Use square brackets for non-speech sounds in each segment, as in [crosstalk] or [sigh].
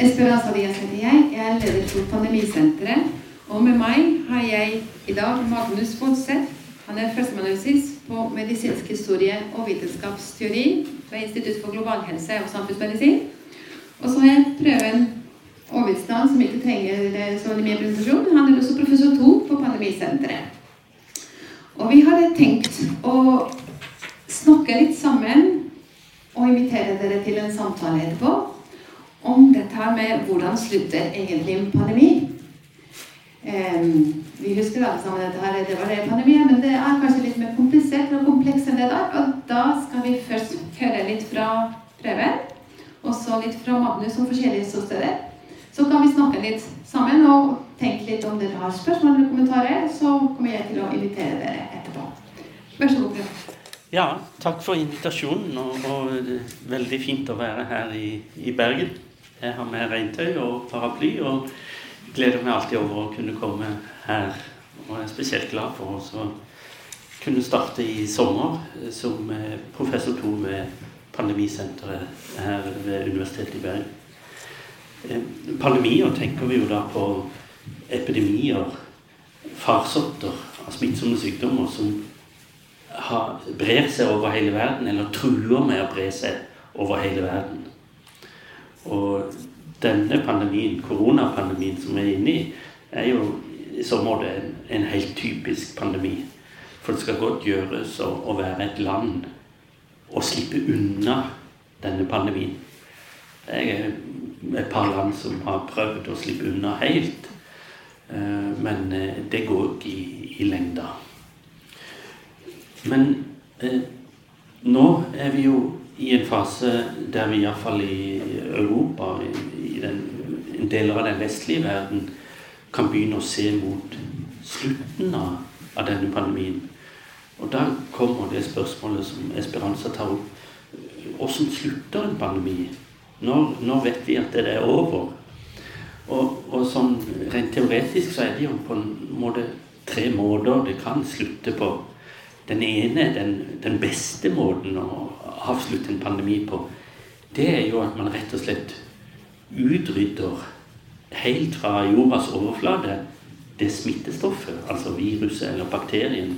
Esperanza Diaz heter jeg. Jeg er leder for Pandemisenteret. Og med meg har jeg i dag Magnus Fonseth. Han er førsteamanuensis på medisinsk historie og vitenskapsteori ved Institutt for global helse og samfunnsmedisin. Og så har jeg Prøven Aavitsland, som ikke trenger så mye presentasjon. Han er også professor 2 på Pandemisenteret. Og vi hadde tenkt å snakke litt sammen og invitere dere til en samtale etterpå om dette her med hvordan slutter egentlig en pandemi. Um, vi husker alle sammen dette her, det var det pandemien, men det er kanskje litt mer komplisert og komplekst enn det der. Og da skal vi først høre litt fra Preben, og så litt fra Magnus om forskjellige ståsteder. Så kan vi snakke litt sammen og tenke litt om dere har spørsmål eller kommentarer. Så kommer jeg til å invitere dere etterpå. Vær så god, Preben. Ja, takk for invitasjonen. Og, og veldig fint å være her i, i Bergen. Jeg har med regntøy og paraply og gleder meg alltid over å kunne komme her. Og jeg er spesielt glad for å kunne starte i sommer som professor to ved Pandemisenteret her ved Universitetet i Bergen. Pandemier tenker vi jo da på epidemier, farsotter av smittsomme sykdommer som har, brer seg over hele verden, eller truer med å bre seg over hele verden. Og denne pandemien, koronapandemien som vi er inne i, er jo i så måte en, en helt typisk pandemi. For det skal godt gjøres å, å være et land og slippe unna denne pandemien. Det er et par land som har prøvd å slippe unna helt. Men det går ikke i, i lengda. Men eh, nå er vi jo i en fase der vi iallfall i Europa, i, i den, en deler av den vestlige verden, kan begynne å se mot slutten av, av denne pandemien. Og da kommer det spørsmålet som Esperanza tar opp. Hvordan slutter en pandemi? Når, når, vet vi at det er over? Og, og sånn rent teoretisk så er det jo på en måte tre måter det kan slutte på. Den ene, den, den beste måten å avslutte en pandemi på, det er jo at man rett og slett utrydder helt fra jordas overflate det smittestoffet, altså viruset eller bakterien,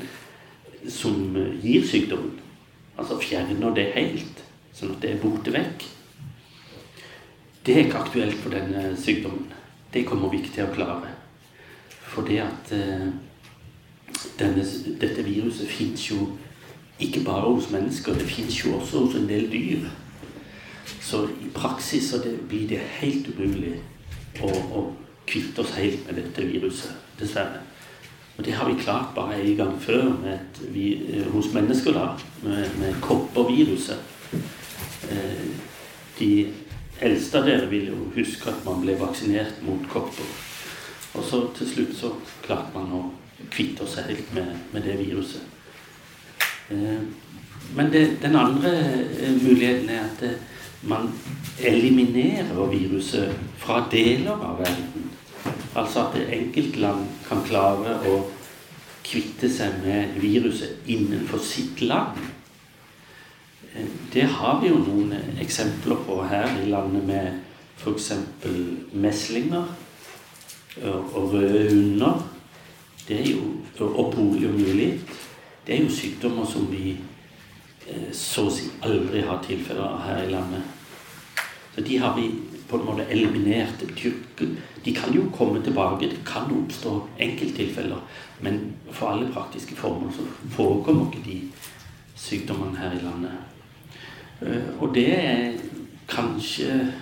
som gir sykdommen. Altså fjerner det helt, sånn at det er borte vekk. Det er ikke aktuelt for denne sykdommen. Det kommer vi ikke til å klare. For det at eh, denne, dette viruset fins jo ikke bare hos mennesker, det fins jo også hos en del dyr. Så i praksis så det, blir det helt umulig å, å kvitte oss helt med dette viruset, dessverre. Og det har vi klart bare en gang før et, vi, hos mennesker, da, med, med kopperviruset. Eh, de eldste av dere vil jo huske at man ble vaksinert mot kopper. Og så til slutt så klarte man å kvitter seg helt med, med det viruset. Eh, men det, den andre eh, muligheten er at eh, man eliminerer viruset fra deler av verden. Altså at enkeltland kan klare å kvitte seg med viruset innenfor sitt land. Det har vi jo noen eksempler på her i landet med f.eks. meslinger og røde hunder er jo, og poliomyelitt, det er jo sykdommer som vi eh, så å si aldri har tilfeller av her i landet. Så de har vi på en måte eliminert. De kan jo komme tilbake, det kan oppstå enkelttilfeller. Men for alle praktiske formål så forekommer ikke de sykdommene her i landet. Eh, og det er kanskje,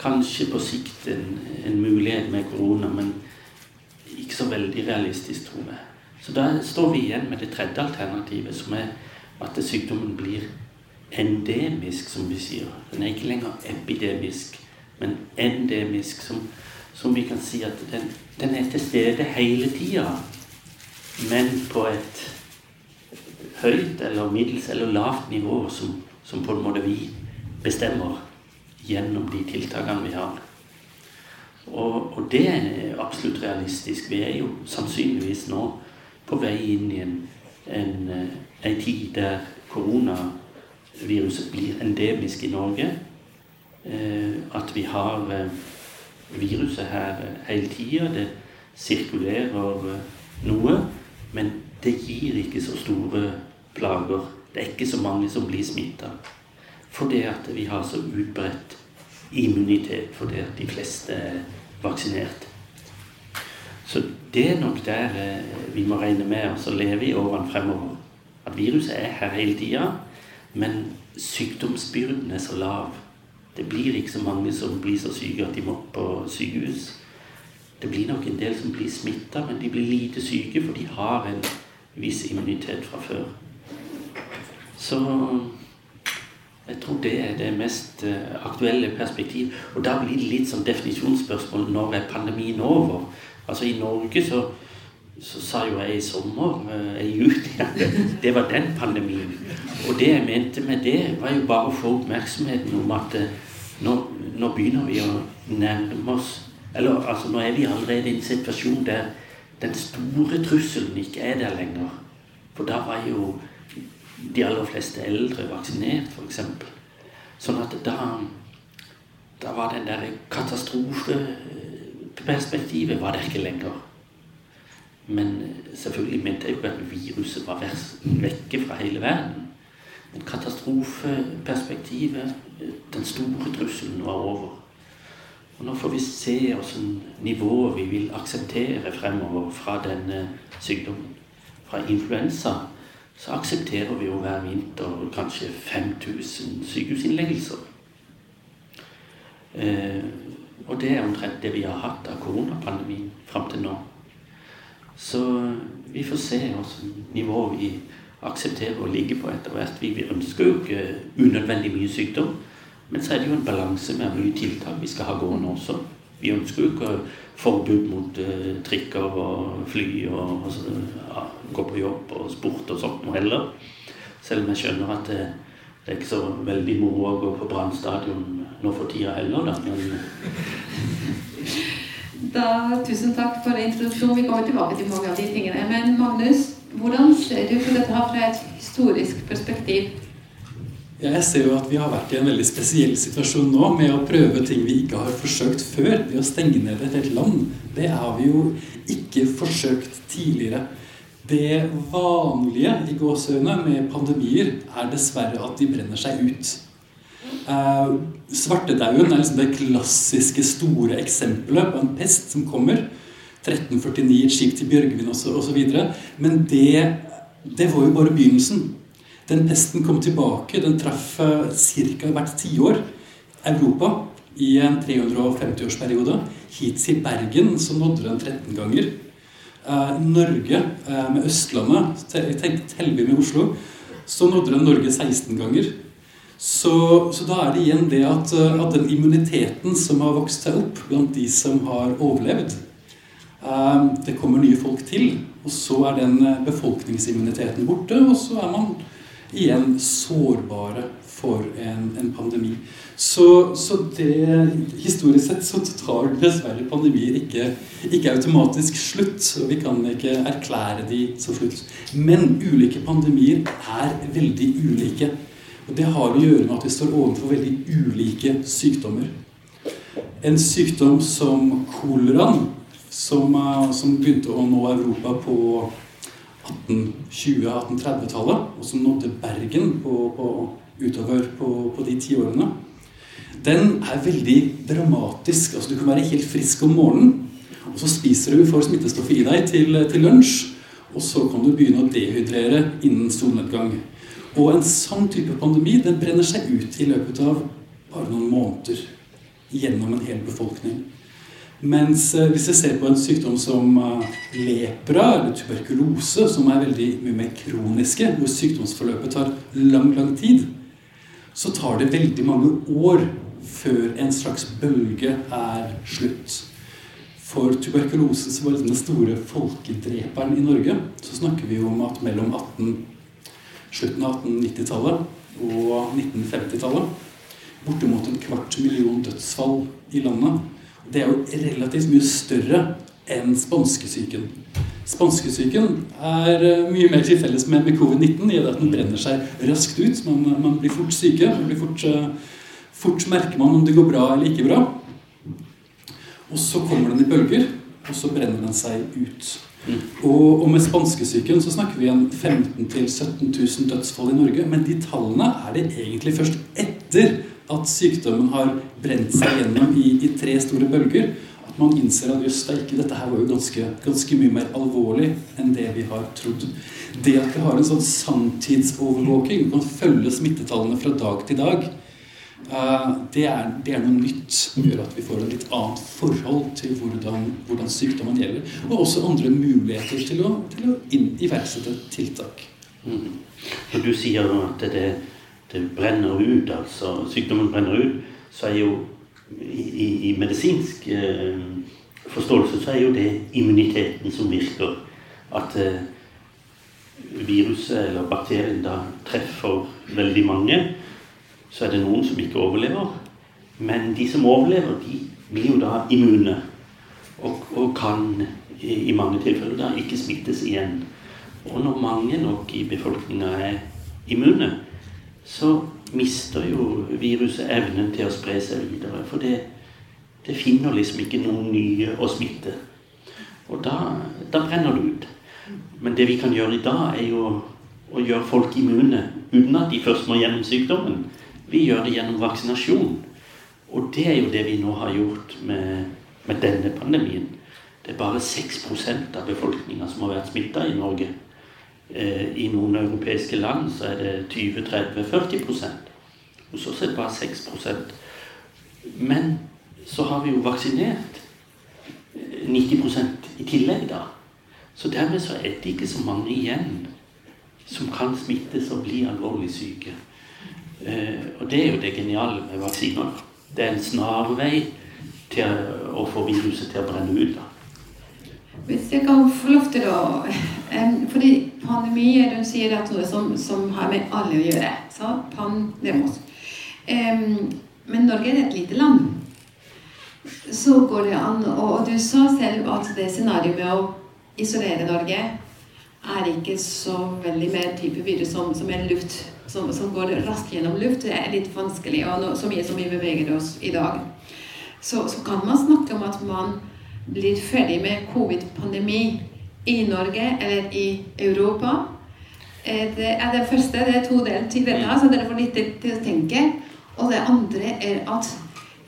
kanskje på sikt en, en mulighet med korona. men ikke så veldig realistisk, tror jeg. Så da står vi igjen med det tredje alternativet, som er at sykdommen blir endemisk, som vi sier. Den er ikke lenger epidemisk, men endemisk, som, som vi kan si at den, den er til stede hele tida, men på et høyt eller middels eller lavt nivå som, som på en måte vi bestemmer gjennom de tiltakene vi har. Og, og, det er absolutt realistisk. Vi er jo sannsynligvis nå på vei inn i en, en, eh, en tid der koronaviruset blir endemisk i Norge. Eh, at vi har eh, viruset her hele tida. Det sirkulerer noe. Men det gir ikke så store plager. Det er ikke så mange som blir smitta. Fordi at vi har så utbredt immunitet fordi de fleste er vaksinert. Så det er nok der vi må regne med å leve i årene fremover. At viruset er her hele tida, men sykdomsbyrden er så lav. Det blir ikke så mange som blir så syke at de må på sykehus. Det blir nok en del som blir smitta, men de blir lite syke, for de har en viss immunitet fra før. Så jeg tror det er det mest eh, aktuelle perspektiv. Og da blir det litt sånn definisjonsspørsmål når er pandemien over? Altså I Norge så så sa jo jeg i sommer, eh, i juni, [laughs] at det var den pandemien. Og det jeg mente med det, var jo bare å få oppmerksomheten om at eh, nå, nå begynner vi å nærme oss Eller altså, nå er vi allerede i en situasjon der den store trusselen ikke er der lenger. For da var jo de aller fleste eldre vaksinert, f.eks. Sånn at da, da var den der katastrofeperspektivet var der ikke lenger. Men selvfølgelig mente jeg jo at viruset var vekke fra hele verden. Men katastrofeperspektivet, den store trusselen, var over. Og nå får vi se hvilket nivå vi vil akseptere fremover fra denne sykdommen. Fra influensa så aksepterer vi jo hver vinter kanskje 5000 sykehusinnleggelser. Eh, og det er omtrent det vi har hatt av koronapandemien fram til nå. Så vi får se hvilket nivå vi aksepterer å ligge på etter hvert. Vi ønsker jo ikke unødvendig mye sykdom. Men så er det jo en balanse med mye tiltak vi skal ha gående også. Vi ønsker jo ikke forbud mot uh, trikker og fly og altså, ja, gå på jobb og sport og sånt noe heller. Selv om jeg skjønner at det, det er ikke så veldig moro å gå på Brann stadion nå for tida heller, da. Men [laughs] da, tusen takk for introduksjonen. Vi kommer tilbake til mange av de tingene. Men Magnus, hvordan ser du på dette fra et historisk perspektiv? Jeg ser jo at vi har vært i en veldig spesiell situasjon nå med å prøve ting vi ikke har forsøkt før. Ved å stenge ned et helt land. Det har vi jo ikke forsøkt tidligere. Det vanlige i gåsehudene med pandemier er dessverre at de brenner seg ut. Uh, Svartedauden er liksom det klassiske, store eksempelet på en pest som kommer. 1349, et skip til Bjørgvin osv. Men det, det, var jo bare begynnelsen. Den pesten kom tilbake. Den traff ca. hvert tiår Europa i en 350-årsperiode. Hit til Bergen så nådde den 13 ganger. Uh, Norge, uh, med Østlandet, teller vi med Oslo, så nådde den Norge 16 ganger. Så, så, da er det igjen det at, eh, at, den immuniteten som har vokst seg opp blant de som har overlevd eh, Det kommer nye folk til, og så er den eh, befolkningsimmuniteten borte. Og så er man igjen sårbare for en, en pandemi. Så, så, det, historisk sett så tar dessverre pandemier ikke, ikke automatisk slutt. Og vi kan ikke erklære de som slutt. Men ulike pandemier er veldig ulike. Og Det har å gjøre med at vi står overfor veldig ulike sykdommer. En sykdom som koleraen, som, som, begynte å nå Europa på 1820-1830-tallet, og som nådde Bergen på, på, utover på, på de ti årene, den er veldig dramatisk. Altså, du kan være helt frisk om morgenen, og så spiser du, får smittestoffet i deg til, til lunsj, og så kan du begynne å dehydrere innen solnedgang. Og en sånn type pandemi den brenner seg ut i løpet av bare noen måneder gjennom en hel befolkning. Mens eh, hvis jeg ser på en sykdom som eh, lepra eller tuberkulose, som er veldig mye mer kroniske, hvor sykdomsforløpet tar lang, lang tid, så tar det veldig mange år før en slags bølge er slutt. For tuberkulose, som var den store folkedreperen i Norge, så snakker vi om at mellom 18 slutten av 1890-tallet og 1950-tallet. Bortimot en kvart million dødsfall i landet. Det er jo relativt mye større enn spanskesyken. Spanskesyken er eh, mye mer til felles med, med covid-19 i at den brenner seg raskt ut. Man, man blir fort syke. Man blir fort, uh, fort merker man om det går bra eller ikke bra. Og så kommer den i bølger, og så brenner den seg ut. Mm. Og, og, med spanskesyken så snakker vi om 15 000-17 000 dødsfall i Norge. Men de tallene er det egentlig først etter at sykdommen har brent seg gjennom i, i tre store bølger at man innser at jøss, dette her var jo ganske, ganske, mye mer alvorlig enn det vi har trodd. Det at vi har en sånn sanntidsovervåking, kan følge smittetallene fra dag til dag, uh, det, er, det, er, noe nytt som gjør at vi får et litt annet forhold til hvordan, hvordan sykdommen gjelder. Og også andre muligheter til å, til å inn, iverksette tiltak. Mm. Når du sier at det, det brenner ut, altså sykdommen brenner ut, så er jo i, i medisinsk eh, forståelse så er jo det immuniteten som virker. At eh, viruset eller bakterien da treffer veldig mange. Så er det noen som ikke overlever. Men de som overlever, de blir jo da immune. Og, og kan i, i mange tilfeller da ikke smittes igjen. Og når mange nok i befolkninga er immune, så mister jo viruset evnen til å spre seg videre. For det, det finner liksom ikke noen nye å smitte. Og da, da, brenner det ut. Men det vi kan gjøre i dag, er jo å gjøre folk immune uten at de først må gjennom sykdommen. Vi gjør det gjennom vaksinasjon. Og det er jo det vi nå har gjort med, med denne pandemien. Det er bare 6% av befolkninga som har vært smitta i Norge. Eh, I noen europeiske land så er det 20-30-40% Hos oss er det bare 6% Men så har vi jo vaksinert 90 eh, i tillegg, da. Så dermed så er det ikke så mange igjen som kan smittes og bli alvorlig syke. Eh, og det er jo det geniale med vaksiner. Det er en snarvei til å få viruset til å brenne ut. da. Hvis jeg kan få lov til å Fordi pandemier, hun sier at noe som, som, har med alle å gjøre. Så pandemos. Men Norge er et lite land. Så går det an Og du sa selv at det scenarioet med å isolere Norge er ikke så veldig mer type virus som, som er luft, som, som, går raskt gjennom luft. Det er litt vanskelig, og no, så mye som vi beveger oss i dag. Så, så kan man snakke om at man blir ferdig med covid-pandemi i Norge eller i Europa. Eh, det er det første. Det er to deler til dette, så dere får litt til å tenke. Og det andre er at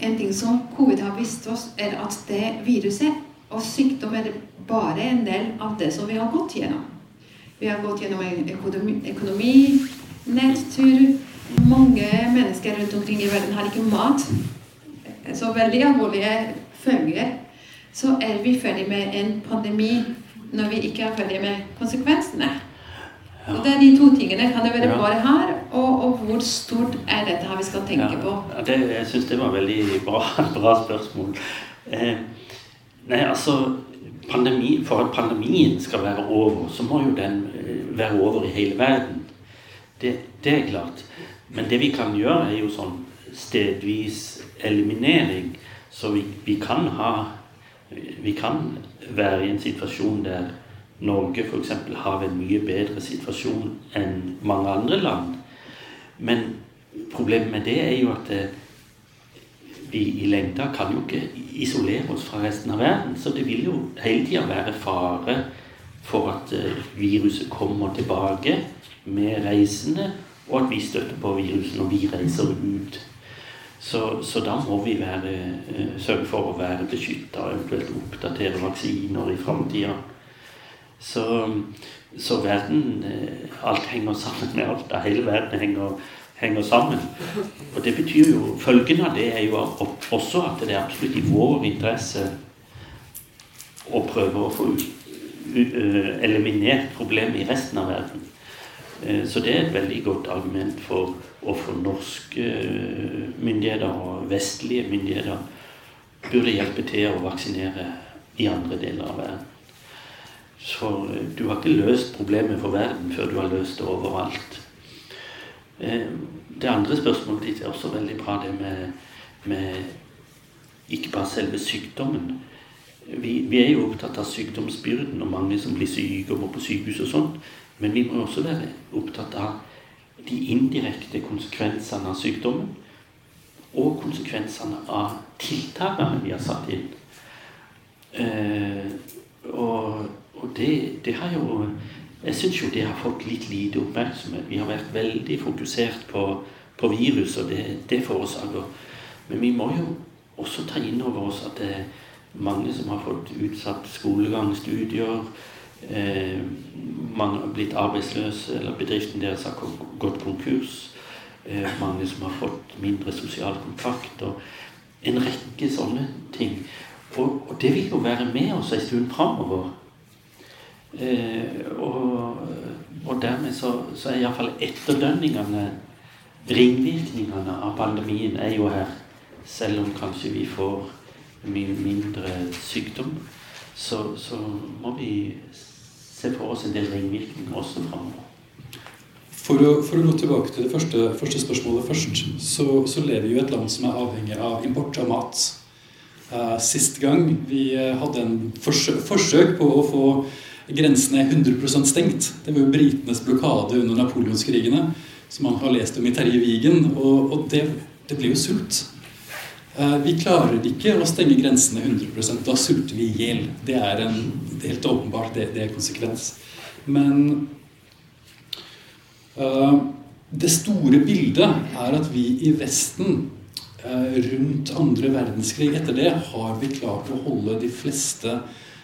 en ting som covid har vist oss, er at det viruset og sykdom er bare en del av det som vi har gått gjennom. Vi har gått gjennom en økonomi, økonomi nedtur. Mange mennesker rundt omkring i verden har ikke mat. Så veldig alvorlige følger så er vi ferdig med en pandemi når vi ikke er ferdig med konsekvensene. Ja. Og Det er de to tingene. Kan det være ja. bare her? Og, og, hvor stort er dette her vi skal tenke ja. på? Det, jeg syns det var veldig bra, [laughs] bra spørsmål. Eh, nei, altså pandemi, For at pandemien skal være over, så må jo den eh, være over i hele verden. Det, det er klart. Men det vi kan gjøre, er jo sånn stedvis eliminering. Så vi, vi kan ha vi kan være i en situasjon der Norge f.eks. har en mye bedre situasjon enn mange andre land. Men problemet med det er jo at eh, vi i lengda kan jo ikke isolere oss fra resten av verden. Så det vil jo hele tida være fare for at eh, viruset kommer tilbake med reisende, og at vi støtter på viruset når vi reiser ut. Så, så, da må vi være, eh, sørge for å være beskytta eventuelt oppdatere vaksiner i framtida. Så, så, verden eh, Alt henger sammen med alt. Hele verden henger, henger, sammen. Og det betyr jo Følgen av det er jo også at det er absolutt i vår interesse å prøve å få eh, eliminert problemet i resten av verden. Så det er et veldig godt argument for hvorfor for norske eh, myndigheter og vestlige myndigheter burde hjelpe til å vaksinere i andre deler av verden. For eh, du har ikke løst problemet for verden før du har løst det overalt. Eh, det andre spørsmålet ditt er også veldig bra, det med, med ikke bare selve sykdommen. vi, vi, er jo opptatt av sykdomsbyrden og mange som blir syke og må på sykehus og sånt. Men vi må også være opptatt av de indirekte konsekvensene av sykdommen. Og konsekvensene av tiltakene vi har satt inn. Eh, og, og det, det, har jo Jeg syns jo det har fått litt lite oppmerksomhet. Vi har vært veldig fokusert på, på virus, og det, det forårsaker. Men vi må jo også ta inn over oss at det er mange som har fått utsatt skolegang, studier. Eh, mange har blitt arbeidsløse, eller bedriften deres har gått konkurs. Eh, mange som har fått mindre sosial kontakt. og En rekke sånne ting. Og, og det vil jo være med oss en stund framover. Eh, og, og, dermed så, så er iallfall etterdønningene, ringvirkningene av pandemien, er jo her. Selv om kanskje vi får mye mindre sykdom, så, så må vi se for oss en del ringvirkninger også framover. For for å, gå tilbake til det første, første spørsmålet først, så, så, lever vi jo i et land som er avhengig av import av mat. Uh, sist gang vi uh, hadde en forsøk, forsøk, på å få grensene 100% stengt, det var jo britenes blokade under napoleonskrigene, som man har lest om i Terje Vigen, og, og det, det ble jo sult. Eh, vi klarer ikke å stenge grensene 100 Da sulter vi i hjel. Det er en, helt åpenbart det, det er konsekvens. Men uh, det store bildet er at vi i Vesten uh, rundt andre verdenskrig etter det har vi klart å holde de fleste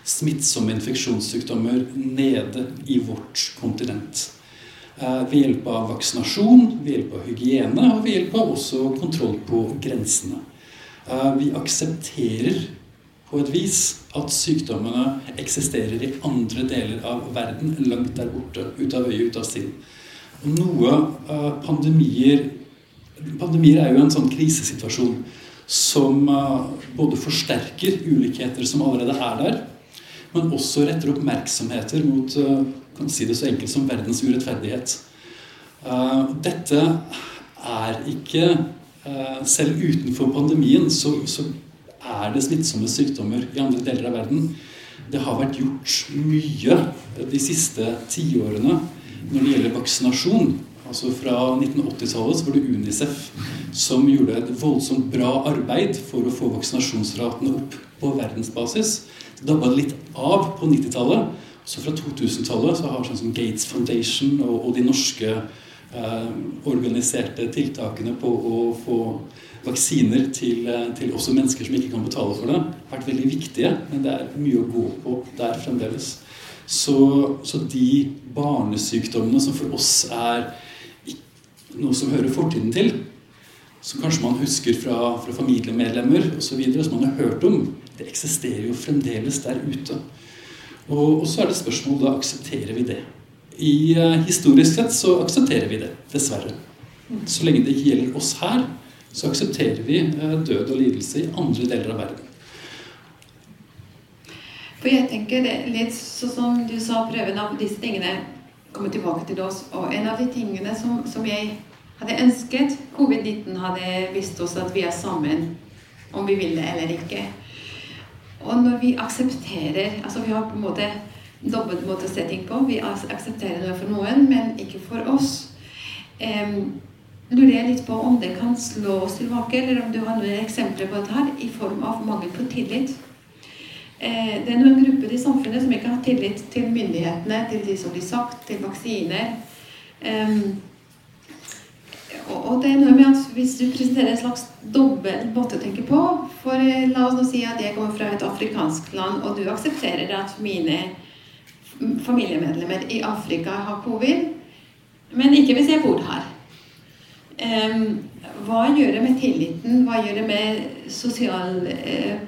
smittsomme infeksjonssykdommer nede i vårt kontinent. Uh, ved hjelp av vaksinasjon, ved hjelp av hygiene og ved hjelp av også kontroll på grensene. Eh, vi aksepterer på et vis at sykdommene eksisterer i andre deler av verden, langt der borte, ut av øye, ut av sinn. Noe uh, pandemier Pandemier er jo en sånn krisesituasjon som uh, både forsterker ulikheter som allerede er der, men også retter oppmerksomheter mot kan si det så enkelt som verdens urettferdighet. dette er ikke Eh, selv utenfor pandemien så, så, er det smittsomme sykdommer i andre deler av verden. Det har vært gjort mye de siste tiårene når det gjelder vaksinasjon. Altså Fra 1980-tallet var det Unicef som gjorde et voldsomt bra arbeid for å få vaksinasjonsratene opp på verdensbasis. Det dabba litt av på 90-tallet. Så fra 2000-tallet så har sånn som Gates Foundation og, og de norske Eh, organiserte tiltakene på å få vaksiner til, eh, til, også mennesker som ikke kan betale for det, vært veldig viktige. Men det er mye å gå på der fremdeles. Så, så de barnesykdommene som for oss er noe som hører fortiden til, som kanskje man husker fra, fra familiemedlemmer osv., som man har hørt om, det eksisterer jo fremdeles der ute. Og, og så er det spørsmål da aksepterer vi det i, uh, historisk sett så aksepterer vi det, dessverre. Så lenge det ikke gjelder oss her, så aksepterer vi uh, død og lidelse i andre deler av verden. For jeg tenker litt sånn som du sa, prøven av disse tingene kommer tilbake til oss. Og en av de tingene som, som jeg hadde ønsket Covid-19 hadde vist oss at vi er sammen, om vi vil det eller ikke. Og når vi aksepterer Altså vi har på en måte dobbelt måte å se ting på. Vi aksepterer det for noen, men ikke for oss. Um, lurer jeg litt på om det kan slå oss tilbake, eller om du har noen eksempler på dette her, i form av mangel på tillit. Eh, det er noen grupper i samfunnet som ikke har tillit til myndighetene, til de som blir sagt, til vaksiner. Um, og det er noe med at Hvis du presenterer en slags dobbel måte å tenke på for eh, La oss nå si at jeg kommer fra et afrikansk land, og du aksepterer at mine familiemedlemmer i Afrika har covid, men ikke hvis jeg bor her. hva gjør det med tilliten? Hva gjør det med sosial eh,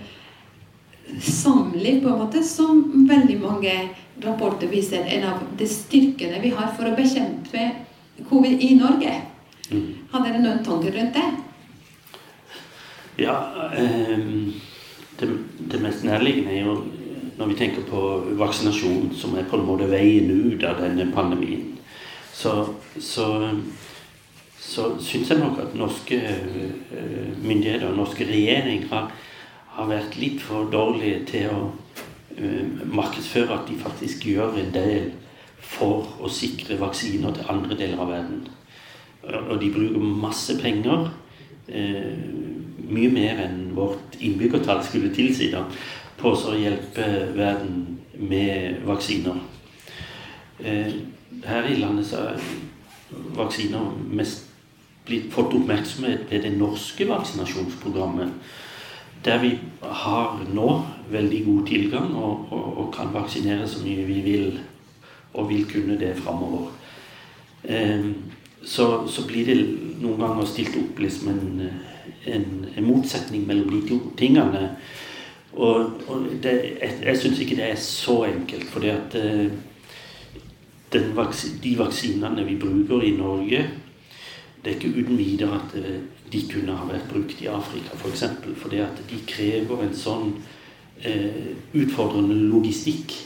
samliv, på en måte, som veldig mange rapporter viser en av de styrkene vi har for å bekjempe covid i Norge? Mm. Har dere noen tanker rundt det? Ja, eh, det, det mest nærliggende er jo når vi tenker på vaksinasjon, som er på en måte veien ut av denne pandemien, så, så, så syns jeg nok at norske uh, myndigheter og norske regjering har, har vært litt for dårlige til å uh, markedsføre at de faktisk gjør en del for å sikre vaksiner til andre deler av verden. Og de bruker masse penger. Uh, mye mer enn vårt innbyggertall skulle tilsi da, på å hjelpe verden med vaksiner. Uh, her i landet så er vaksiner mest blitt, fått oppmerksomhet ved det norske vaksinasjonsprogrammet der vi har nå veldig god tilgang og, og, og, kan vaksinere så mye vi vil, og vil kunne det framover. Eh, så, så, blir det noen ganger stilt opp liksom en, en, en motsetning mellom de to tingene. Og, og det, jeg, jeg syns ikke det er så enkelt, fordi at vaks, de vaksinene vi bruker i Norge det er ikke uten videre at eh, de kunne ha vært brukt i Afrika. For eksempel, fordi at de krever en sånn eh, utfordrende logistikk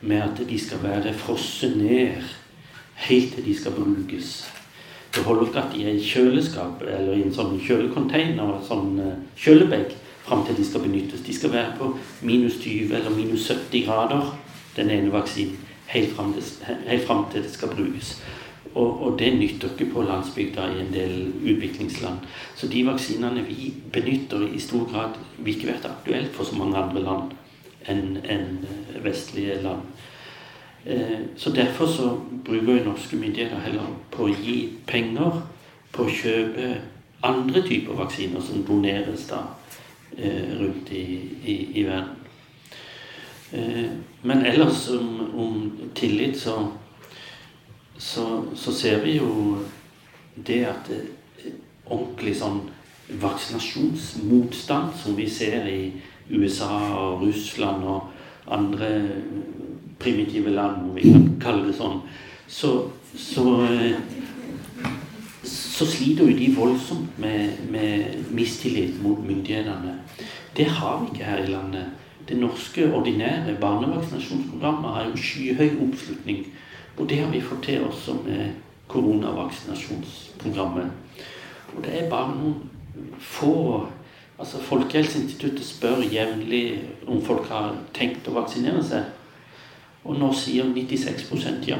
med at de skal være frosset ned helt til de skal brukes. Det holder ikke at de er i kjøleskap eller i en sånn kjølecontainer, sånn eh, kjølebag, fram til de skal benyttes. De skal være på minus 20 eller minus 70 grader, den ene vaksinen, helt fram til, det skal brukes. Og, og, det nytter ikke på landsbygda i en del utviklingsland. Så de vaksinene vi benytter, i stor grad vil ikke vært aktuelt for så mange andre land enn en eh, vestlige land. Eh, så derfor så bruker jo norske myndigheter heller på å gi penger på å kjøpe andre typer vaksiner som doneres da rundt i, i, i verden. Men ellers om, om tillit, så så, så, ser vi jo det at det, ordentlig sånn vaksinasjonsmotstand som vi ser i USA og Russland og andre primitive land, om vi kan kalle det sånn, så, så, så sliter jo de voldsomt med, med mistillit mot myndighetene. Det har vi ikke her i landet. Det norske ordinære barnevaksinasjonsprogrammet har jo skyhøy oppslutning og det har vi fått til også med koronavaksinasjonsprogrammet. Og det er bare noen få Altså Folkehelseinstituttet spør jevnlig om folk har tenkt å vaksinere seg. Og nå sier 96% ja.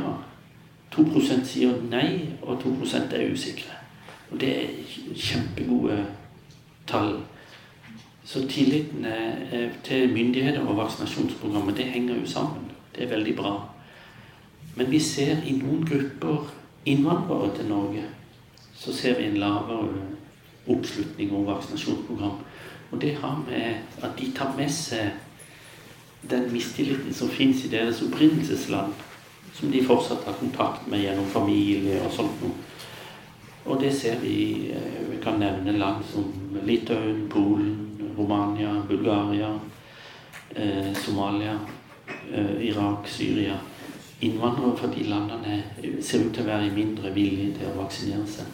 2 sier nei, og 2% er usikre. Og det er kjempegode tall. Så tilliten til myndigheter og vaksinasjonsprogrammet, det henger jo sammen. Det er veldig bra. Men vi ser i noen grupper innvandrere til Norge, så ser vi en lavere oppslutning om vaksinasjonsprogram. Og det har med at de tar med seg den mistilliten som fins i deres opprinnelsesland, som de fortsatt har kontakt med gjennom familie og sånt noe. Og det ser vi eh, Vi kan nevne land som Litauen, Polen, Romania, Bulgaria, eh, Somalia, eh, Irak, Syria innvandrere fra de landene ser ut til å være mindre villige til å vaksinere seg.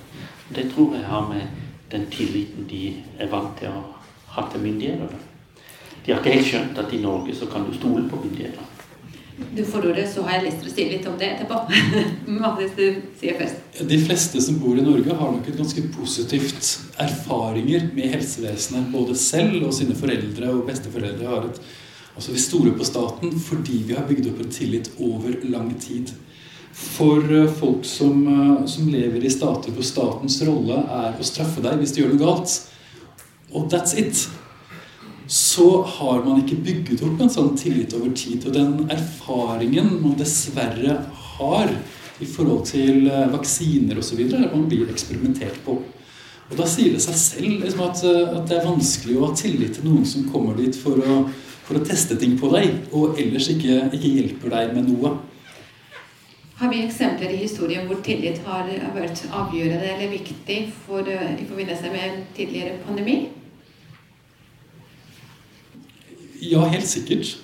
Det tror jeg har med den tilliten de er vant til å ha til myndigheter. De har ikke helt skjønt at i Norge så kan du stole på myndigheter. Du får ordet, så har jeg lyst til å si litt om det etterpå. [laughs] Magnus, du sier først. De fleste som bor i Norge, har nok et ganske positivt erfaringer med helsevesenet. Både selv og sine foreldre og besteforeldre har et Altså Vi stoler på staten fordi vi har bygd opp en tillit over lang tid. For eh, folk som, eh, som lever i stater hvor statens rolle er å straffe deg hvis du gjør noe galt, og that's it, så har man ikke bygget opp en sånn tillit over tid. Og den erfaringen man dessverre har i forhold til eh, vaksiner osv., er at man blir eksperimentert på. Og da sier det seg selv liksom, at, at det er vanskelig å ha tillit til noen som kommer dit for å for å teste ting på deg, og ellers ikke, ikke hjelper deg med noe. Har vi eksempler i historien hvor tillit har vært avgjørende eller viktig for, eh, i forbindelse med en tidligere pandemi? Ja, helt sikkert.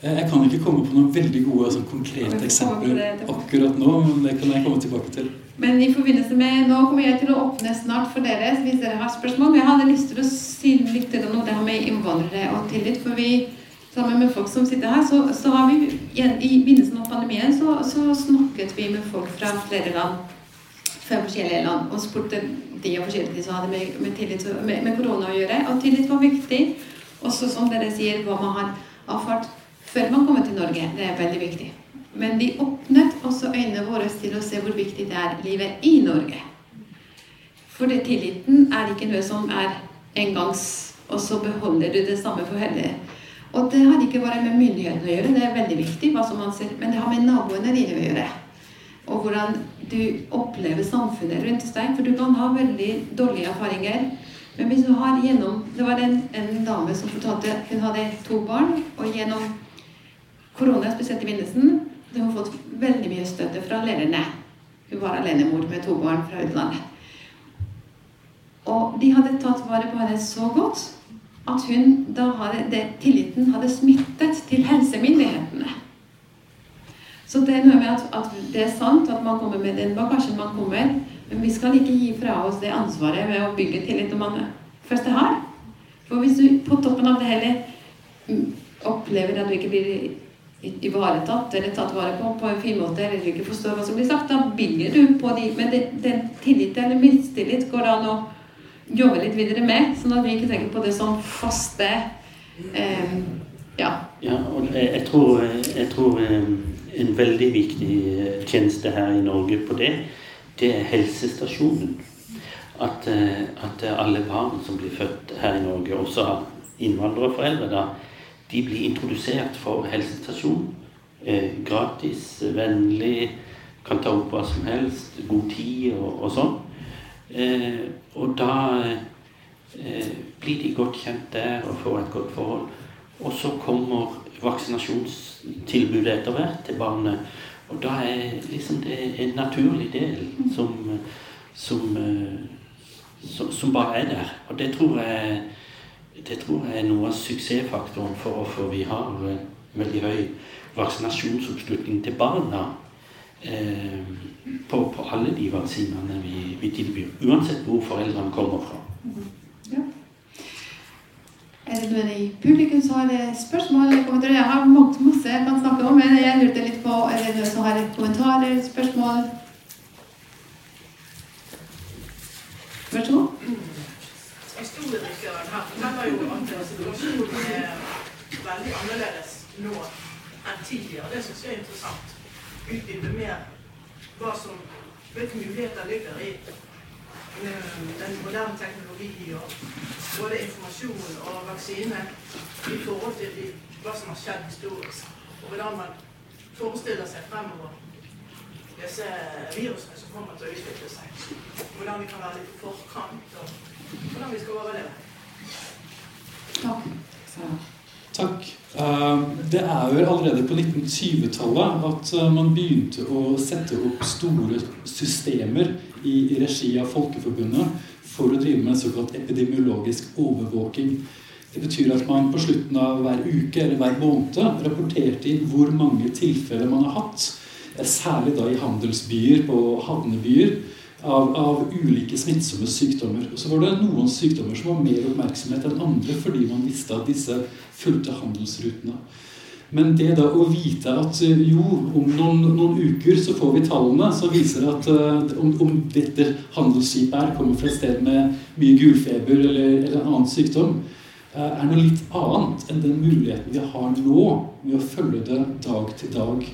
Jeg kan ikke komme på noen veldig gode sånn, konkrete eksempler akkurat nå, men det kan jeg komme tilbake til. Men i forbindelse med, Nå kommer jeg til å åpne snart for dere hvis dere har spørsmål. Men jeg hadde lyst til å si litt om det her med innvandrere og tillit. For vi, sammen med folk som sitter her, så, så har vi i begynnelsen av pandemien så, så, snakket vi med folk fra flere land. Fem forskjellige land. Og spurte de og forskjellige som hadde med, med, tillit, med, med korona å gjøre. Og tillit var viktig. Også som dere sier, hva man har erfart før man kommer til Norge. Det er veldig viktig. Men de åpnet også øynene våre til å se hvor viktig det er livet i Norge. For det, tilliten er ikke noe som er engangs, og så beholder du det samme for hele. Og det har ikke bare med myndighetene å gjøre, det er veldig viktig, hva som man ser, men det har med naboene dine å gjøre. Og hvordan du opplever samfunnet rundt deg. For du kan ha veldig dårlige erfaringer. Men hvis du har gjennom Det var en, en dame som fortalte hun hadde to barn, og gjennom korona, spesielt i begynnelsen, hadde hun fått veldig mye støtte fra lærerne. Hun var alenemor med to barn fra utlandet. Og de hadde tatt vare på henne så godt at hun da hadde, det, tilliten hadde smittet til helsemyndighetene. Så det er noe med at, at, det er sant at man kommer med den bagasjen man kommer, men vi skal ikke gi fra oss det ansvaret ved å bygge tillit når man først det har. For hvis du på toppen av det hele mm, opplever at du ikke blir ivaretatt eller tatt vare på på en fin måte, eller du ikke forstår hva som blir sagt, da bygger du på de Men den tillit eller mistillit går an å jobbe litt videre med, sånn at vi ikke tenker på det som faste eh, Ja. ja og jeg tror, jeg tror eh, en veldig viktig eh, tjeneste her i Norge på det, det er helsestasjonen. At, eh, at alle barn som blir født her i Norge, også av innvandrerforeldre, da, de blir introdusert for helsestasjon. Eh, gratis, vennlig, kan ta opp hva som helst, god tid og, og sånn. Eh, og da eh, blir de godt kjent der og får et godt forhold. Og så kommer vaksinasjonstilbudet etter hvert til barnet. Og da er liksom det en naturlig del som, som, som, som bare er der. Og det tror jeg det tror jeg er noe av suksessfaktoren for hvorfor vi har veldig høy vaksinasjonsoppslutning til barna eh, på, på, alle de vaksinene vi, vi, tilbyr. Uansett hvor foreldrene kommer fra. Er det noen i publikum som har spørsmål eller kommentarer? Jeg har masse jeg kan snakke om, men jeg lurte litt på er det noen som har kommentarer, spørsmål? Vær så god. Historiedirektøren her forteller jo at situasjonen er veldig annerledes nå enn tidligere. Det syns jeg er interessant. Utdype mer hva som, hvilke muligheter ligger i den moderne teknologi og både informasjon og vaksine i forhold til de, hva som har skjedd historisk. Og hvordan man forestiller seg fremover disse virusene som kommer til å utvikle seg. Hvordan vi kan være litt i forkant, og hvordan vi skal overleve. Takk. Takk. Eh, det er jo allerede på 1920-tallet at eh, man begynte å sette opp store systemer i regi av Folkeforbundet for å drive med en såkalt epidemiologisk overvåking. Det betyr at man på slutten av hver uke eller hver måned rapporterte inn hvor mange tilfeller man har hatt, særlig da i handelsbyer og havnebyer, av, av, ulike smittsomme sykdommer. Og så var det noen sykdommer som var mer oppmerksomhet enn andre fordi man visste at disse fulgte handelsrutene. Men det da å vite at eh, jo, om noen, noen uker så får vi tallene som viser at uh, om, om, dette handelsskipet her kommer fra et sted med mye gulfeber eller, eller en annen sykdom, uh, er noe litt annet enn den muligheten vi har nå med å følge det dag til dag.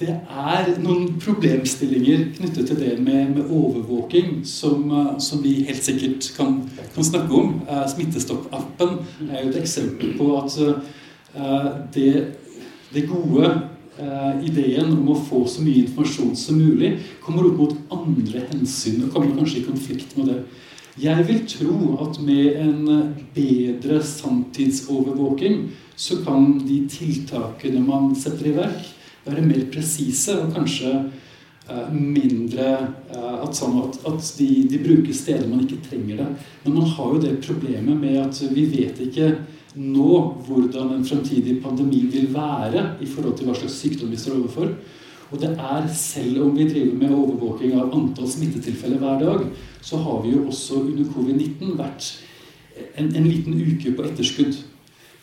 Det er noen problemstillinger knyttet til det med, med overvåking som, som, vi helt sikkert kan, kan snakke om. Smittestopp-appen er jo et eksempel på at Eh, det, det gode eh, ideen om å få så mye informasjon som mulig kommer opp mot andre hensyn og kommer kanskje i konflikt med det. Jeg vil tro at med en bedre sanntidsovervåking så kan de tiltakene man setter i verk, være mer presise og kanskje uh, mindre sånn at, at de, de, bruker steder man ikke trenger det. Men man har jo det problemet med at vi vet ikke nå hvordan en fremtidig pandemi vil være i forhold til hva slags sykdom vi står overfor. Og det er, selv om vi driver med overvåking av antall smittetilfeller hver dag, så har vi jo også under covid-19 vært en, en, liten uke på etterskudd.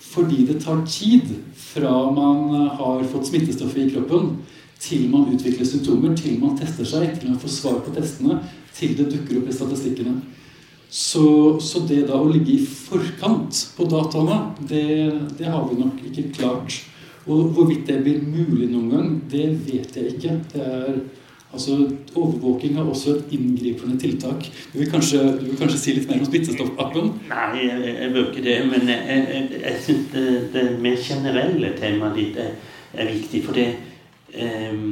Fordi det tar tid fra man har fått smittestoffet i kroppen, til man utvikler symptomer, til man tester seg, til man får svar på testene, til det dukker opp i statistikkene. Så, så, det da å ligge i forkant på dataene, det, det, har vi nok ikke klart. Og hvorvidt det blir mulig noen gang, det vet jeg ikke. Det er, altså, Overvåking er også et inngripende tiltak. Du vil kanskje, du vil kanskje si litt mer om smittestoffappen? Nei, jeg, jeg bør ikke det. Men jeg, jeg, jeg syns det, det, mer generelle temaet ditt er, er viktig. For det um,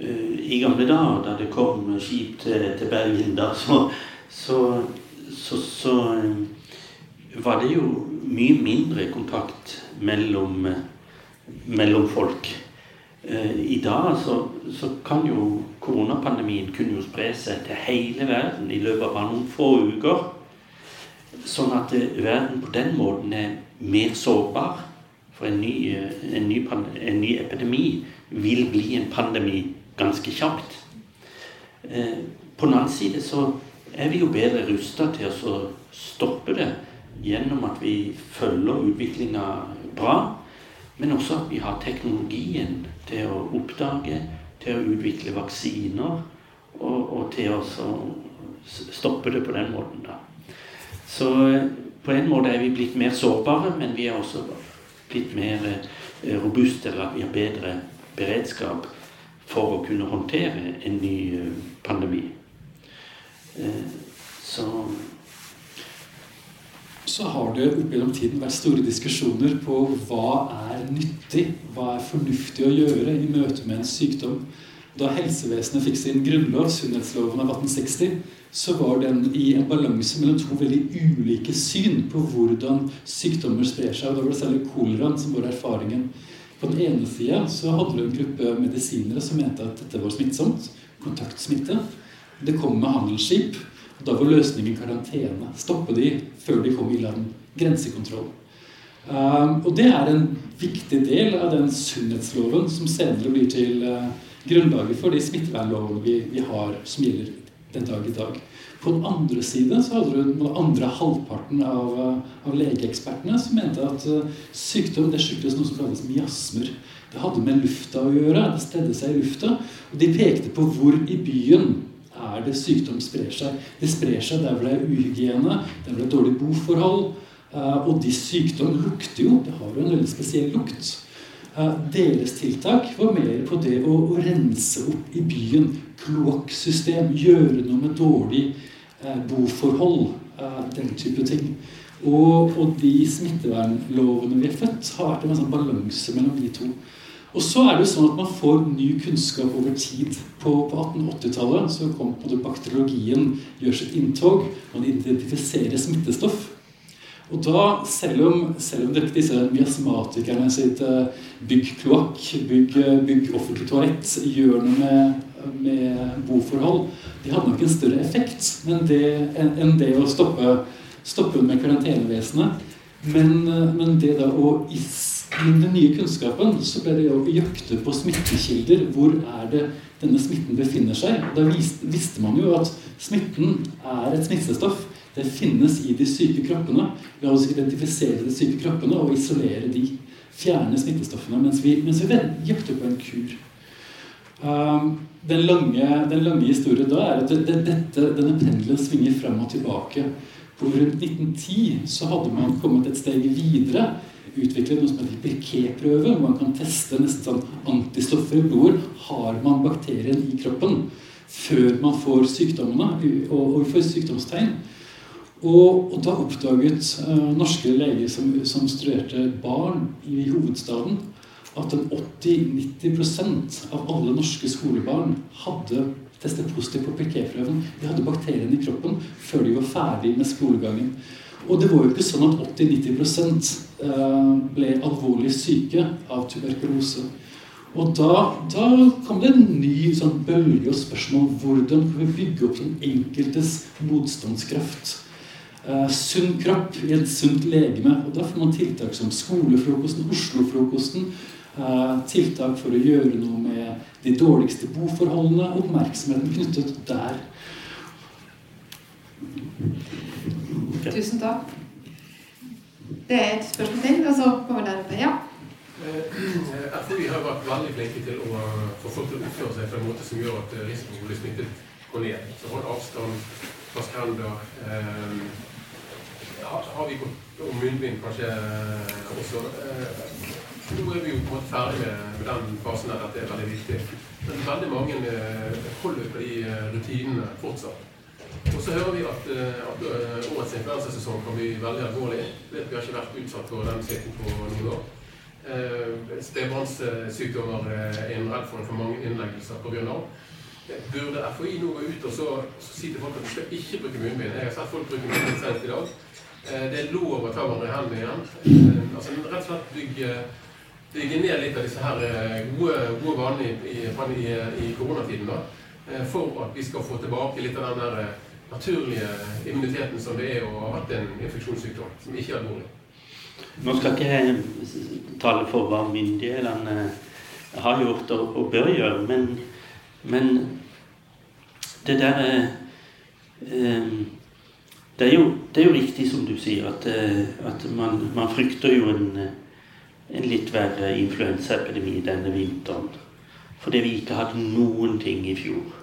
I gamle dager, da det kom skip til, til Bergen, da, så, så så, så eh, var det jo mye mindre kontakt mellom, mellom folk. Eh, I dag så, så, kan jo koronapandemien kunne jo spre seg til hele verden i løpet av bare noen få uker. Sånn at eh, verden på den måten er mer sårbar. For en ny, en ny, en ny epidemi vil bli en pandemi ganske kjapt. På den annen side så er vi jo bedre rusta til å stoppe det gjennom at vi følger utviklinga bra, men også at vi har teknologien til å oppdage, til å utvikle vaksiner og, og til å stoppe det på den måten. da. Så eh, på en måte er vi blitt mer sårbare, men vi er også blitt mer eh, robuste, eller at vi har bedre beredskap for å kunne håndtere en ny eh, pandemi. Så så har det opp gjennom tiden vært store diskusjoner på hva er nyttig, hva er fornuftig å gjøre i møte med en sykdom. Da helsevesenet fikk sin grunnlov, sunnhetsloven av 1860, så var den i en balanse mellom to veldig ulike syn på hvordan sykdommer sprer seg. og Da var det særlig koleraen som var erfaringen. På den ene sida så hadde du en gruppe medisinere som mente at dette var smittsomt. Kontaktsmitte. Det kom med handelsskip. Da var løsningen karantene. Stoppe de før de kom i land. Grensekontroll. Um, og det er en viktig del av den sunnhetsloven som senere blir til uh, grunnlaget for de smittevernlovene vi, vi, har som gjelder den dag i dag. På den andre side så hadde du den andre halvparten av, uh, av legeekspertene som mente at uh, sykdom det skyldtes noe som kalles miasmer. Det hadde med lufta å gjøre. Det stedde seg i lufta. Og de pekte på hvor i byen er det sykdom sprer seg. Det sprer seg der hvor det er uhygiene, der hvor det er dårlig boforhold. Eh, og de sykdom lukter jo. Det har jo en veldig spesiell lukt. Eh, deres tiltak var mer på det å, rense opp i byen. Kloakksystem, gjøre noe med dårlig eh, boforhold. Den type ting. Og, og de smittevernlovene vi har født, har vært en sånn balanse mellom de to. Og så er det jo sånn at man får ny kunnskap over tid. På, på 1880-tallet så kom bakteriologien gjør sitt inntog. Man identifiserer smittestoff. Og da, selv om, selv om disse miasmatikerne sitt eh, bygg kloakk, bygg, bygg offentlig toalett, gjør noe med, med boforhold De hadde nok en større effekt enn det, enn det å stoppe, stoppe med karantenevesenet. Men, eh, men det da å is med den nye kunnskapen så ble det å jakte på smittekilder. Hvor er det denne smitten befinner seg? Da visste man jo at smitten er et smittestoff. Det finnes i de syke kroppene. La oss identifisere de syke kroppene og isolere de. Fjerne smittestoffene mens vi, mens vi jakter på en kur. Um, den, lange, den, lange, historien da er at det, dette, denne pendelen svinger fram og tilbake. På rundt 1910 så hadde man kommet et steg videre utvikle noe som heter hvor Man kan teste nesten sånn antistoffer i blodet. Har man bakterien i kroppen før man får sykdommene og, og får sykdomstegn? Og, og da oppdaget uh, norske leger som, som, studerte barn i hovedstaden, at 80-90% av alle norske skolebarn hadde testet positivt på Pirquet-prøven. De hadde bakterien i kroppen før de var ferdig med skolegangen. Og det var jo ikke sånn at 80-90 eh, ble alvorlig syke av tuberkulose. Og da, da kom det en ny sånn bølge og spørsmål hvordan kan vi bygge opp den enkeltes motstandskraft. Uh, sunn kropp i et sunt legeme. Og da får man tiltak som skolefrokosten, Oslofrokosten. Uh, tiltak for å gjøre noe med de dårligste boforholdene. Oppmerksomheten knyttet der. Tusen takk. Det er et spørsmål til, og så kommer det oppe. Ja. FHI vi har vært veldig flinke til å få folk til å oppføre seg på en måte som gjør at risikoen for å bli smittet går ned. Så hold avstand, vaske Eh, har, vi gått om munnbind kanskje eh, også? Eh, nå er vi jo på en måte ferdig med, den fasen der dette er veldig viktig. Men veldig mange eh, holder på de eh, rutinene fortsatt. Og så hører vi at, eh, at eh, årets influensasesong kan bli veldig alvorlig. Vi har ikke vært utsatt for den skitten på noen år. Stebarnssykdommer Spedbarnssykdommer er en redd for for mange innleggelser pga. Burde FHI nå gå ut og så, så si til folk at de skal ikke bruke munnbind? Jeg har sett folk bruke munnbind senest i dag. Eh, Det er lov å ta hverandre i hendene igjen. Eh, Altså rett og slett bygge, bygge ned litt av disse her eh, gode, gode vanene i, i, i, i koronatiden. da, eh, For at vi skal få tilbake litt av den der eh, naturlige immuniteten som det er å ha hatt en infeksjonssykdom som ikke er alvorlig. Nå skal ikke jeg tale for hva myndighetene har gjort og, bør gjøre, men, men det der eh, eh, det, er jo, det er jo riktig som du sier, at, eh, at man, man frykter jo en, eh, en litt verre influensaepidemi denne vinteren. Fordi vi ikke hadde noen ting i fjor.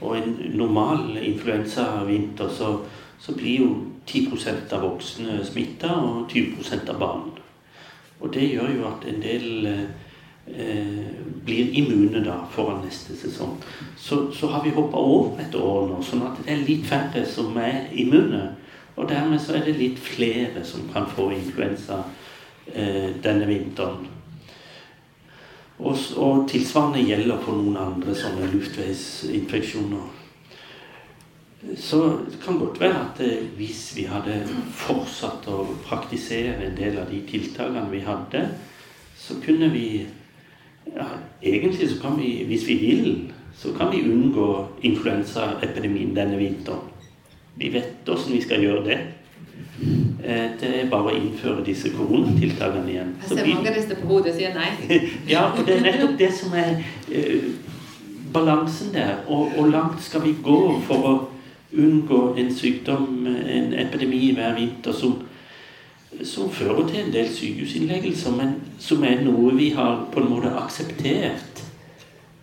Og en normal influensavinter så, så blir jo 10% av voksne smitta og 20% av barn. Og det gjør jo at en del eh, blir immune da foran neste sesong. Så, så har vi hoppa over et år nå, sånn at det er litt færre som er immune. Og dermed så er det litt flere som kan få influensa eh, denne vinteren. Og, og tilsvarende gjelder for noen andre sånne luftveisinfeksjoner. Så det kan godt være at eh, hvis vi hadde fortsatt å praktisere en del av de tiltakene vi hadde, så kunne vi ja, Egentlig så kan vi, hvis vi vil, så kan vi unngå influensaepidemien denne vinteren. Vi vet hvordan vi skal gjøre det. Eh, Det er bare å innføre disse koronatiltakene igjen. Jeg ser mange rister på hodet og sier nei. [laughs] ja, og det er nettopp det som er eh, balansen der. Og hvor langt skal vi gå for å unngå en sykdom, en epidemi hver vinter, som, som fører til en del sykehusinnleggelser, men som er noe vi har på en måte akseptert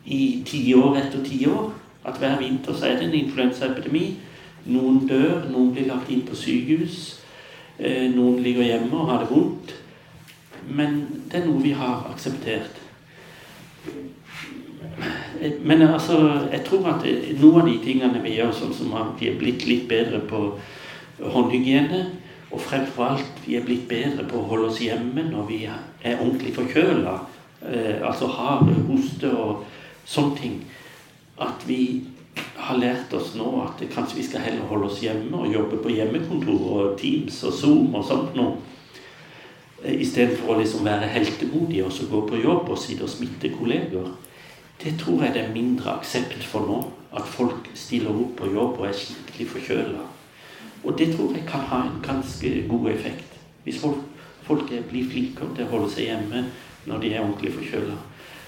i tiår etter tiår. At hver vinter så er det en influensaepidemi. Noen dør, noen blir lagt inn på sykehus. Eh, Noen ligger hjemme og har det vondt. Men det er noe vi har akseptert. Men altså, jeg tror at noen av de tingene vi gjør, sånn som at vi er blitt litt bedre på håndhygiene, og fremfor alt vi er blitt bedre på å holde oss hjemme når vi er ordentlig forkjøla, eh, altså har hoste og sånne ting, at vi har lært oss nå at kanskje vi skal heller holde oss hjemme og jobbe på hjemmekontor og Teams og Zoom og sånt noe. Eh, Istedenfor å liksom være heltemodige og så gå på jobb og sitte og smitte kolleger. Det tror jeg det er mindre aksept for nå. At folk stiller opp på jobb og er skikkelig forkjøla. Og det tror jeg kan ha en ganske god effekt. Hvis folk, folk blir flinkere til å holde seg hjemme når de er ordentlig forkjøla.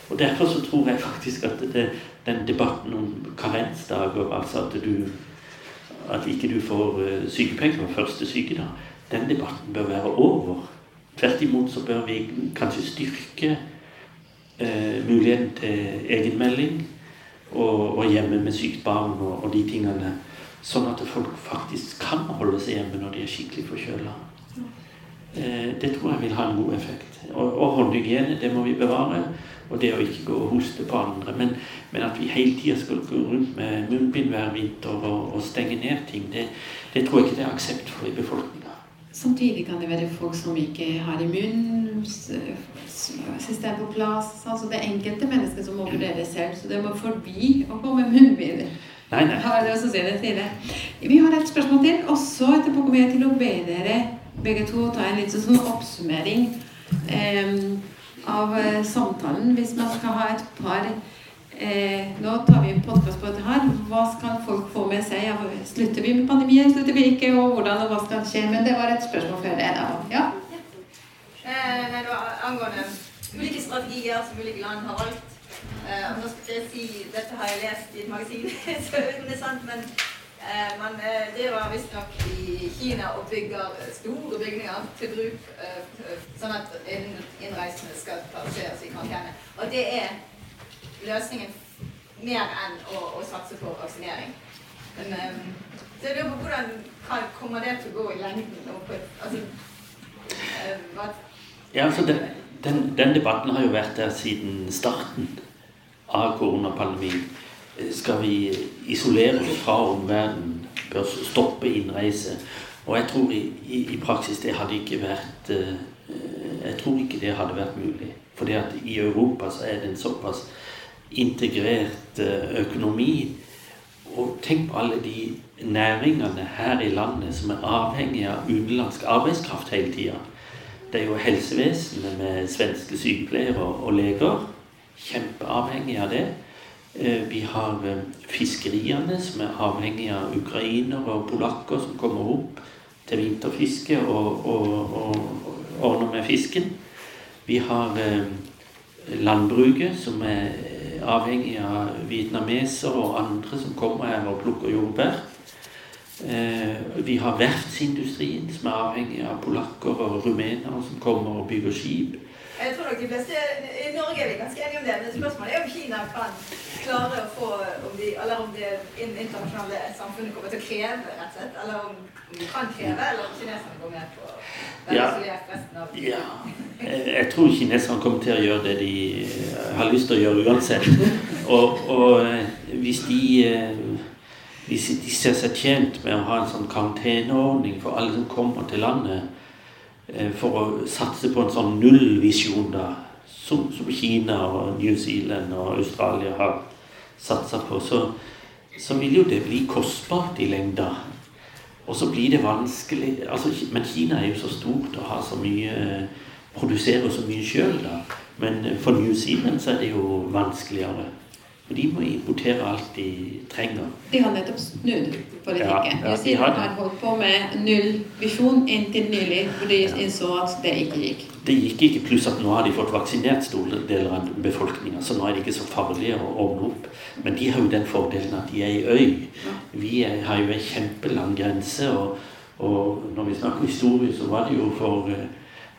Og Derfor så tror jeg faktisk at det, den debatten om karensdager, altså at du at ikke du får sykepenger på første sykedag, den debatten bør være over. Tvert imot så bør vi kanskje styrke eh, muligheten til egenmelding og, og hjemme med sykt barn og, og de tingene. Sånn at folk faktisk kan holde seg hjemme når de er skikkelig forkjøla. Eh, det tror jeg vil ha en god effekt. Og, og håndhygiene, det må vi bevare. Og det å ikke gå og hoste på andre. Men, men at vi hele tida skal gå rundt med munnbind hver vinter og, og stenge ned ting, det, det tror jeg ikke det er aksept for i befolkninga. Samtidig kan det være folk som ikke har immunsystem på plass. Altså det er enkelte mennesker som må vurdere selv, så det må forbi å gå med munnbind. Nei, nei. Har å si det. Vi har et spørsmål til, og så etterpå kommer jeg til å be dere begge to ta en litt sånn oppsummering em, av eh, samtalen. Hvis man skal ha et par eh, Nå tar vi en podkast på dette her. Hva skal folk få med seg? Slutter vi med pandemien, slutter vi ikke, og hvordan og hva skal skje? Men det var et spørsmål før det. da. Ja? Eh, nei, det var angående ulike strategier som ulike land har valgt. Eh, og nå skal jeg si, Dette har jeg lest i et magasin, [laughs] så jeg vet om det er sant, men eh, det var visstnok i Kina og bygger store bygninger til bruk eh, sånn at innreisende skal plasseres i karantene. Og det er løsningen mer enn å, å satse på vaksinering. Men eh, Så jeg lurer på hvordan kan, kommer det til å gå i lengden? Og på, altså, eh, hva, Ja, altså den, den, den debatten har jo vært der siden starten av koronapandemien. Skal vi isolere oss fra omverdenen? Bør stoppe innreise? Og jeg tror i, i, i praksis det hadde ikke vært eh, Jeg tror ikke det hadde vært mulig. Fordi at i Europa så er det en såpass integrert eh, økonomi. Og tenk på alle de næringene her i landet som er avhengig av utenlandsk arbeidskraft hele tida. Det er jo helsevesenet med svenske sykepleiere og leger. Kjempeavhengig av det. Eh, Vi har eh, fiskeriene som er avhengig av ukrainere og polakker som kommer opp til vinterfiske og, og, og, ordner med fisken. Vi har eh, landbruket som er avhengig av vietnamesere og andre som kommer her og plukker jordbær. Vi har verftsindustrien som er avhengig av polakker og rumenere som kommer og bygger skip. jeg tror nok de fleste I Norge er vi ganske enige om det, men spørsmålet er om Kina kan klare å få om de, Eller om det internasjonale samfunnet kommer til å kreve, rett og slett. Eller om de kan kreve, eller om kineserne går med på Ja. Ja, jeg tror kineserne kommer til å gjøre det de eh, har lyst til å gjøre uansett. Og, og eh, hvis de eh, hvis de ser seg tjent med å ha en sånn karanteneordning for alle som kommer til landet, eh, for å satse på en sånn nullvisjon, da, som, som Kina og New Zealand og Australia har satsa på, så, så vil jo det bli kostbart i lengda. Og så blir det vanskelig altså, Men Kina er jo så stort og har så mye produserer så mye sjøl, da. Men eh, for New Zealand så er det jo vanskeligere. For de må importere alt de trenger. De har nettopp snudd politikken. Ja, ja, de har har holdt på med null visjon inntil nylig, hvor de innså at det ikke gikk. Det gikk ikke, pluss at nå har de fått vaksinert store deler av befolkninga, så nå er det ikke så farlig å ordne opp. Men de har jo den fordelen at de er i øy. Vi er, har jo ei kjempelang grense, og, og når vi snakker historie, så var det jo for eh,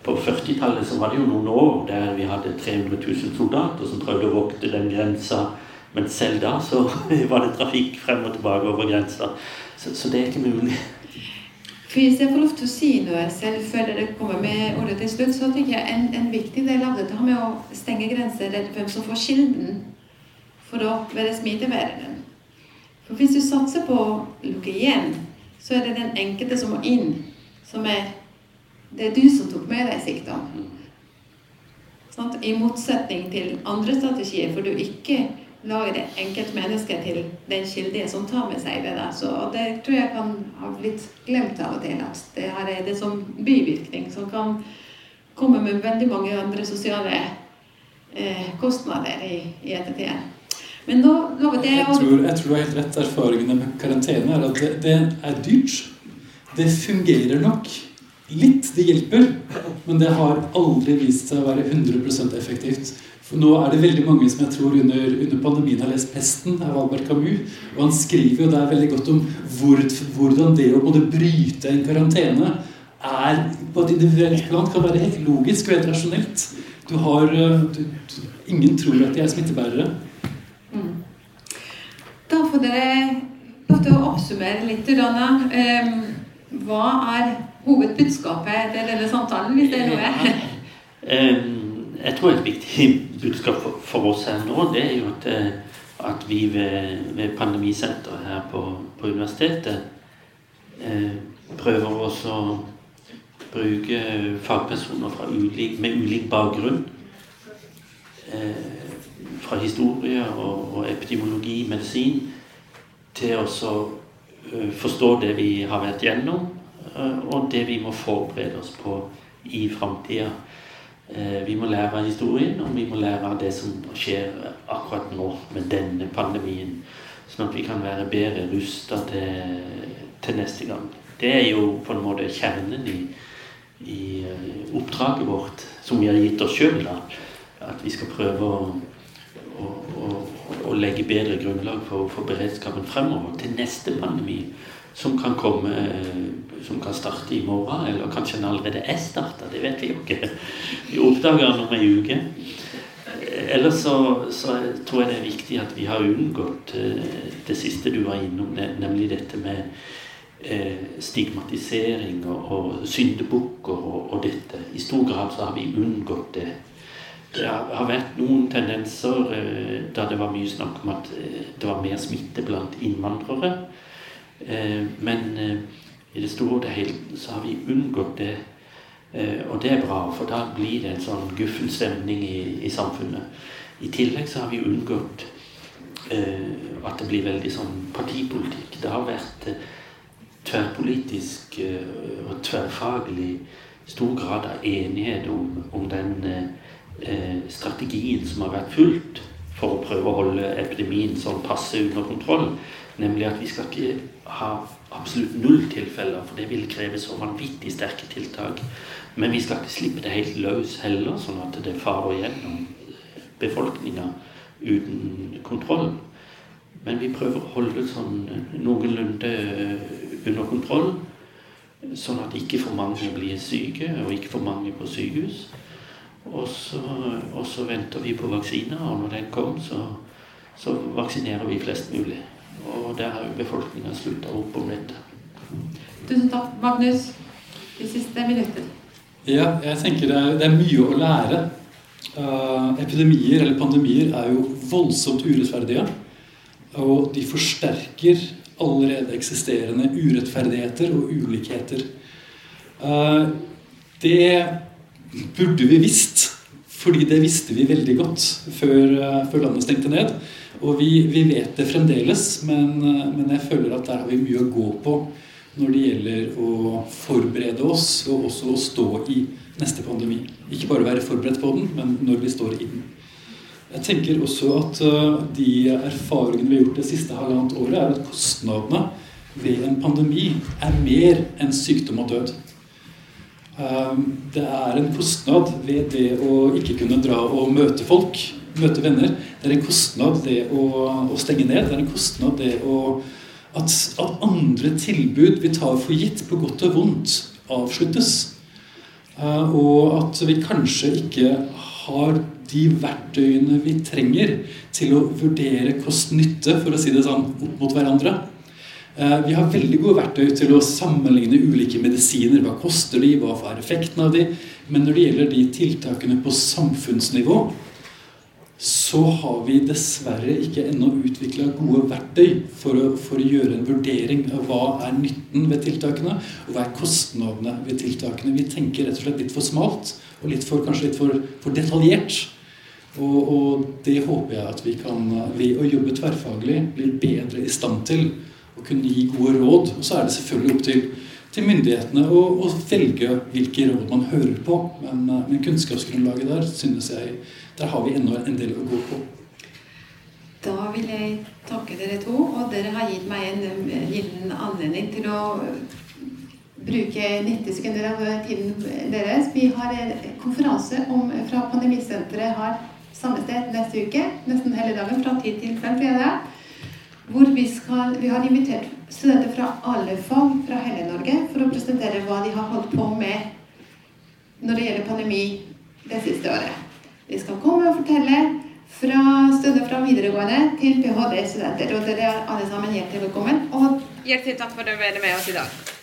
På 40-tallet så var det jo noen år der vi hadde 300 000 soldater som prøvde å vokte den grensa. Men selv da så [laughs] var det trafikk frem og tilbake over grensa. Så, så det er ikke mulig. Hvis jeg får lov til å si noe selv før dere kommer med ordet til slutt, så tenker jeg en, en viktig del av dette har med å stenge grenser er hvem som får kilden for å være smittebæreren. For hvis du satser på å lukke igjen, så er det den enkelte som må inn, som er Det du som tok med deg sykdom. Sånn, I motsetning til andre strategier, for du ikke lager det enkeltmennesket til den kilde som tar med seg det. der. Så det tror jeg kan ha blitt glemt av og til. At det her er det som bivirkning som kan komme med veldig mange andre sosiale eh, kostnader i, i ettertid. Men nå lovet jeg Jeg å tror, jeg tror du har helt rett. Erfaringene med karantene er at det, det er dyrt. Det fungerer nok. Litt, det hjelper. Men det har aldri vist seg å være 100% effektivt. For nå er det veldig mange som jeg tror under, under pandemien har lest 'Pesten' av Albert Camus. Og han skriver jo der veldig godt om hvor, hvordan det å måtte bryte en karantene er på et individuelt plan kan være helt logisk og helt rasjonelt. Du har, eh, du, du, ingen tror at de er smittebærere. Mm. Da får dere lov å oppsummere litt. Dana. Um, hva er hovedbudskapet til denne samtalen, hvis det er noe? Eh, Jeg tror et viktig budskap for, oss her nå, det er jo at, eh, at vi ved, ved Pandemisenteret her på, på universitetet eh, prøver også å bruke fagpersoner ulik, med ulik bakgrunn. Eh, fra historie og, og epidemiologi, medisin, til også eh, forstå det vi har vært gjennom, eh, og det vi må forberede oss på i framtida. Eh, Vi må lære av historien, og vi må lære av det som skjer akkurat nå med denne pandemien. Sånn at vi kan være bedre rusta til, til neste gang. Det er jo på en måte kjernen i, i eh, oppdraget vårt, som vi har gitt oss sjøl. At vi skal prøve å, å, å, å legge bedre grunnlag for, for beredskapen fremover til neste pandemi. Som kan komme Som kan starte i morgen, eller kanskje den allerede er starta. Det vet vi jo ikke. Vi oppdager den om ei uke. Ellers så, så tror jeg det er viktig at vi har unngått eh, det siste du var innom, nemlig dette med eh, stigmatisering og, og syndebukker og, og, dette. I stor grad så har vi unngått det. Det har vært noen tendenser eh, da det var mye snakk om at det var mer smitte blant innvandrere. Eh, men eh, i det store og det hele så har vi unngått det. Eh, og det er bra, for da blir det en sånn guffen stemning i, i samfunnet. I tillegg så har vi unngått at det blir veldig sånn partipolitikk. Det har vært tverrpolitisk og tverrfaglig stor grad av enighet om, om den strategien som har vært fulgt for å prøve å holde epidemien sånn passe under kontroll. Nemlig at vi skal ikke ha absolutt null tilfeller, for det vil kreve så vanvittig sterke tiltak. Men vi skal ikke slippe det helt løs heller, sånn at det farer gjennom befolkninga uten kontroll. Men vi prøver å holde det sånn noenlunde under kontroll, sånn at ikke for mange blir syke, og ikke for mange på sykehus. Og så, og så venter vi på vaksiner, og når den kommer, så, så vaksinerer vi flest mulig. Og der har jo befolkninga slutta opp om dette. Tusen takk, Magnus. De siste minutter. Ja, jeg tenker det er, det er mye å lære. Uh, epidemier eller pandemier er jo voldsomt urettferdige. Og de forsterker allerede eksisterende urettferdigheter og ulikheter. Uh, det burde vi visst. Fordi det visste vi veldig godt før, uh, før landet stengte ned. Og vi, vi vet det fremdeles, men, eh, men, jeg føler at der har vi mye å gå på når det gjelder å forberede oss, og også å stå i neste pandemi. Ikke bare være forberedt på den, men når vi står i den. Jeg tenker også at eh, de erfaringene vi har gjort det siste halvannet året, er at kostnadene ved en pandemi er mer enn sykdom og død. Ehm, det er en kostnad ved det å ikke kunne dra og møte folk, møte venner. Det er en kostnad det å, å stenge ned. Det er en kostnad det å at, at, andre tilbud vi tar for gitt, på godt og vondt, avsluttes. Uh, og at vi kanskje ikke har de verktøyene vi trenger til å vurdere kost-nytte, for å si det sånn, opp mot hverandre. Eh, vi har veldig gode verktøy til å sammenligne ulike medisiner. Hva koster de, hva er effekten av de? Men når det gjelder de tiltakene på samfunnsnivå, så har vi dessverre ikke ennå utvikla gode verktøy for å, for å, gjøre en vurdering av hva er nytten ved tiltakene, og hva er kostnadene ved tiltakene. Vi tenker rett og slett litt for smalt, og litt for, kanskje litt for, for detaljert. Og, og, det håper jeg at vi kan, ved å jobbe tverrfaglig, bli bedre i stand til å kunne gi gode råd. Og så er det selvfølgelig opp til, til myndighetene å, velge hvilke råd man hører på. Men, men kunnskapsgrunnlaget der synes jeg der har vi ennå en del å gå på. Da vil jeg takke dere to, og dere har gitt meg en liten anledning til å bruke 90 sekunder av tiden deres. Vi har en konferanse om, fra Pandemisenteret har samme sted neste uke. Nesten hele dagen fra 10 til 5 fredag hvor vi, skal, vi har invitert studenter fra alle fag fra hele Norge for å presentere hva de har holdt på med når det gjelder pandemi det siste året. De skal komme og fortelle fra studenter fra videregående til ph.d.-studenter. Og dere er alle sammen hjertelig velkommen. Og hjertelig takk for dere ble med oss i dag.